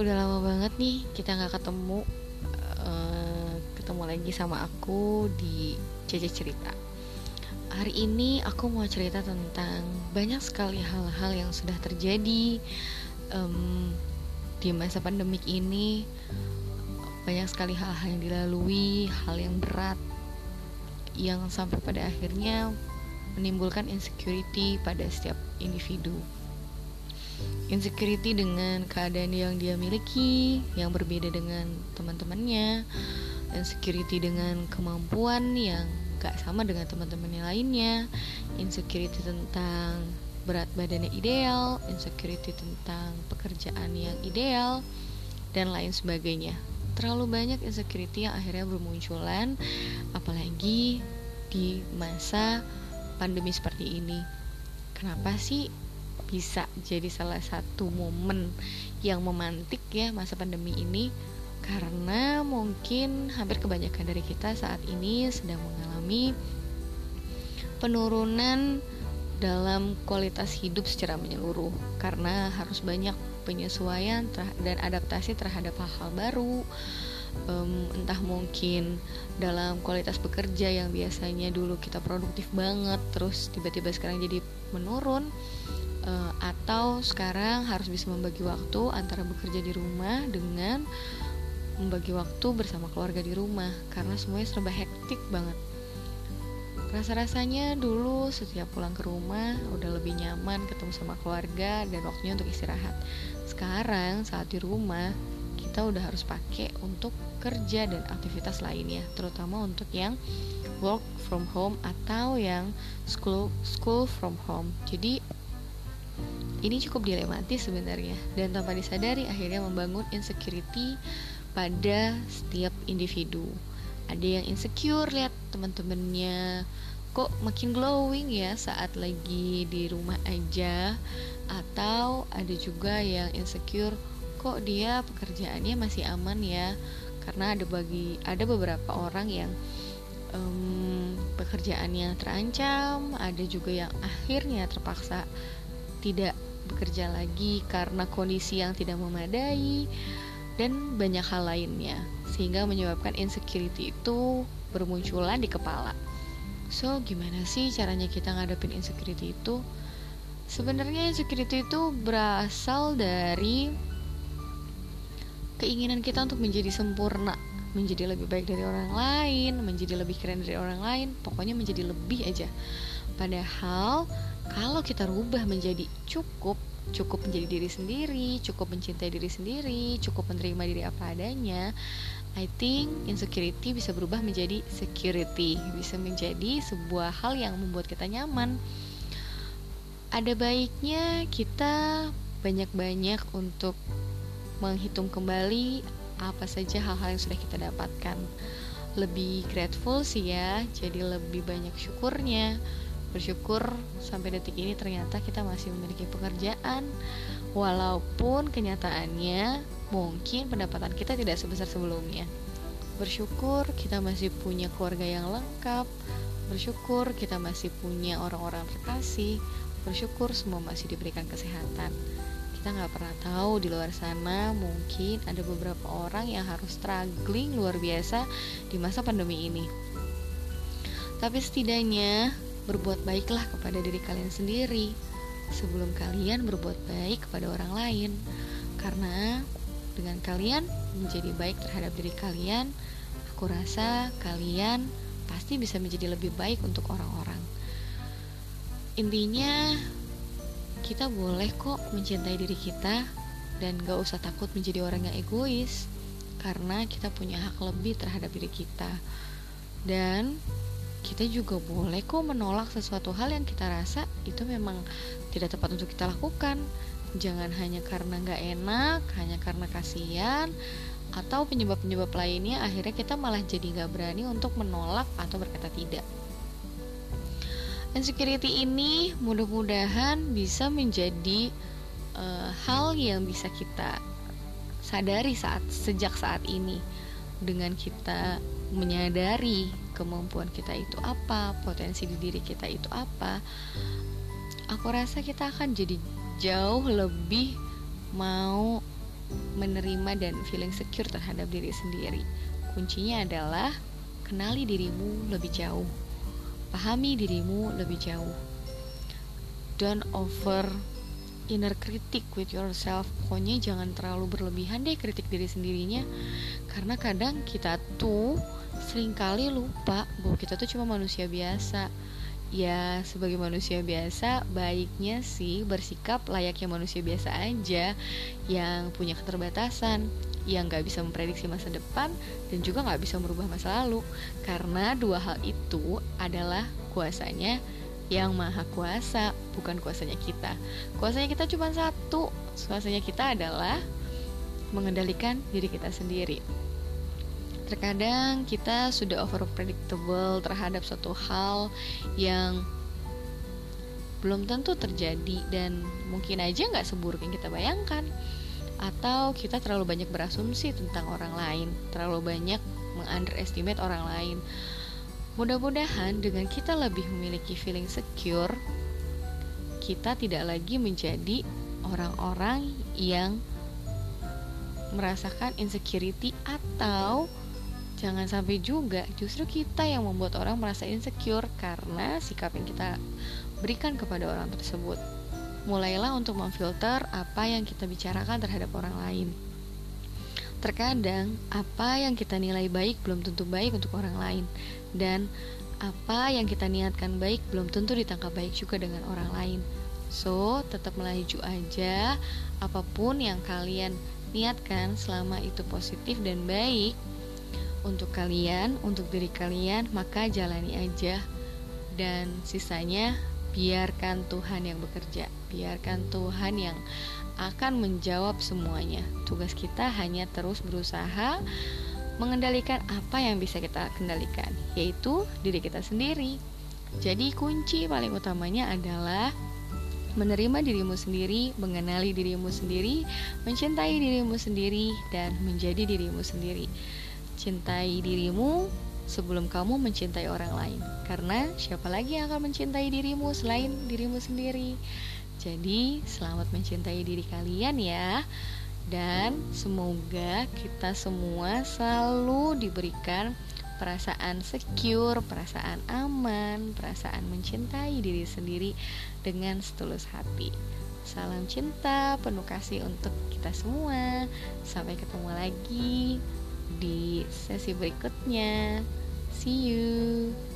udah lama banget nih kita nggak ketemu uh, ketemu lagi sama aku di Cece Cerita. Hari ini aku mau cerita tentang banyak sekali hal-hal yang sudah terjadi um, di masa pandemik ini. Banyak sekali hal-hal yang dilalui, hal yang berat yang sampai pada akhirnya menimbulkan insecurity pada setiap individu insecurity dengan keadaan yang dia miliki yang berbeda dengan teman-temannya insecurity dengan kemampuan yang gak sama dengan teman-temannya lainnya insecurity tentang berat badannya ideal insecurity tentang pekerjaan yang ideal dan lain sebagainya. Terlalu banyak insecurity yang akhirnya bermunculan apalagi di masa pandemi seperti ini. Kenapa sih bisa jadi salah satu momen yang memantik ya masa pandemi ini. Karena mungkin hampir kebanyakan dari kita saat ini sedang mengalami penurunan dalam kualitas hidup secara menyeluruh. Karena harus banyak penyesuaian dan adaptasi terhadap hal-hal baru. Um, entah mungkin dalam kualitas bekerja yang biasanya dulu kita produktif banget terus tiba-tiba sekarang jadi menurun uh, atau sekarang harus bisa membagi waktu antara bekerja di rumah dengan membagi waktu bersama keluarga di rumah karena semuanya serba hektik banget. Rasa-rasanya dulu setiap pulang ke rumah udah lebih nyaman ketemu sama keluarga dan waktunya untuk istirahat. Sekarang saat di rumah kita udah harus pakai untuk kerja dan aktivitas lainnya, terutama untuk yang work from home atau yang school school from home. Jadi ini cukup dilematis sebenarnya. Dan tanpa disadari akhirnya membangun insecurity pada setiap individu. Ada yang insecure lihat teman-temannya kok makin glowing ya saat lagi di rumah aja. Atau ada juga yang insecure kok dia pekerjaannya masih aman ya? Karena ada bagi ada beberapa orang yang um, pekerjaannya terancam ada juga yang akhirnya terpaksa tidak bekerja lagi karena kondisi yang tidak memadai dan banyak hal lainnya sehingga menyebabkan insecurity itu bermunculan di kepala. So, gimana sih caranya kita ngadepin insecurity itu? Sebenarnya insecurity itu berasal dari keinginan kita untuk menjadi sempurna, menjadi lebih baik dari orang lain, menjadi lebih keren dari orang lain, pokoknya menjadi lebih aja. Padahal kalau kita rubah menjadi cukup cukup menjadi diri sendiri cukup mencintai diri sendiri cukup menerima diri apa adanya I think insecurity bisa berubah menjadi security bisa menjadi sebuah hal yang membuat kita nyaman. Ada baiknya kita banyak-banyak untuk menghitung kembali apa saja hal-hal yang sudah kita dapatkan. Lebih grateful sih ya jadi lebih banyak syukurnya bersyukur sampai detik ini ternyata kita masih memiliki pekerjaan. Walaupun kenyataannya mungkin pendapatan kita tidak sebesar sebelumnya. Bersyukur kita masih punya keluarga yang lengkap. Bersyukur kita masih punya orang-orang terkasih. Bersyukur semua masih diberikan kesehatan. Kita nggak pernah tahu di luar sana mungkin ada beberapa orang yang harus struggling luar biasa di masa pandemi ini. Tapi setidaknya berbuat baiklah kepada diri kalian sendiri sebelum kalian berbuat baik kepada orang lain. Karena dengan kalian menjadi baik terhadap diri kalian, aku rasa kalian pasti bisa menjadi lebih baik untuk orang-orang. Intinya, kita boleh kok mencintai diri kita dan gak usah takut menjadi orang yang egois karena kita punya hak lebih terhadap diri kita. Dan kita juga boleh kok menolak sesuatu hal yang kita rasa itu memang tidak tepat untuk kita lakukan. Jangan hanya karena nggak enak, hanya karena kasihan, atau penyebab-penyebab lainnya akhirnya kita malah jadi nggak berani untuk menolak atau berkata tidak. Insecurity ini mudah-mudahan bisa menjadi uh, hal yang bisa kita sadari saat sejak saat ini dengan kita menyadari kemampuan kita itu apa, potensi di diri kita itu apa, aku rasa kita akan jadi jauh lebih mau menerima dan feeling secure terhadap diri sendiri. Kuncinya adalah kenali dirimu lebih jauh. Pahami dirimu lebih jauh. Don't over inner critic with yourself. Pokoknya jangan terlalu berlebihan deh kritik diri sendirinya. Karena kadang kita tuh sering kali lupa bahwa kita tuh cuma manusia biasa ya sebagai manusia biasa baiknya sih bersikap layaknya manusia biasa aja yang punya keterbatasan yang nggak bisa memprediksi masa depan dan juga nggak bisa merubah masa lalu karena dua hal itu adalah kuasanya yang maha kuasa bukan kuasanya kita. Kuasanya kita cuma satu. Kuasanya kita adalah mengendalikan diri kita sendiri. Terkadang kita sudah over predictable terhadap suatu hal yang belum tentu terjadi dan mungkin aja nggak seburuk yang kita bayangkan. Atau kita terlalu banyak berasumsi tentang orang lain terlalu banyak mengunderestimate orang lain mudah-mudahan dengan kita lebih memiliki feeling secure kita tidak lagi menjadi orang-orang yang merasakan insecurity atau Jangan sampai juga justru kita yang membuat orang merasa insecure karena sikap yang kita berikan kepada orang tersebut. Mulailah untuk memfilter apa yang kita bicarakan terhadap orang lain. Terkadang, apa yang kita nilai baik belum tentu baik untuk orang lain, dan apa yang kita niatkan baik belum tentu ditangkap baik juga dengan orang lain. So, tetap melaju aja, apa pun yang kalian niatkan selama itu positif dan baik, untuk kalian, untuk diri kalian, maka jalani aja dan sisanya biarkan Tuhan yang bekerja. Biarkan Tuhan yang akan menjawab semuanya. Tugas kita hanya terus berusaha mengendalikan apa yang bisa kita kendalikan, yaitu diri kita sendiri. Jadi kunci paling utamanya adalah menerima dirimu sendiri, mengenali dirimu sendiri, mencintai dirimu sendiri, dan menjadi dirimu sendiri. Cintai dirimu sebelum kamu mencintai orang lain. Karena siapa lagi yang akan mencintai dirimu selain dirimu sendiri? Jadi, selamat mencintai diri kalian ya. Dan semoga kita semua selalu diberikan perasaan secure, perasaan aman, perasaan mencintai diri sendiri dengan setulus hati. Salam cinta, penuh kasih untuk kita semua. Sampai ketemu lagi di sesi berikutnya. See you.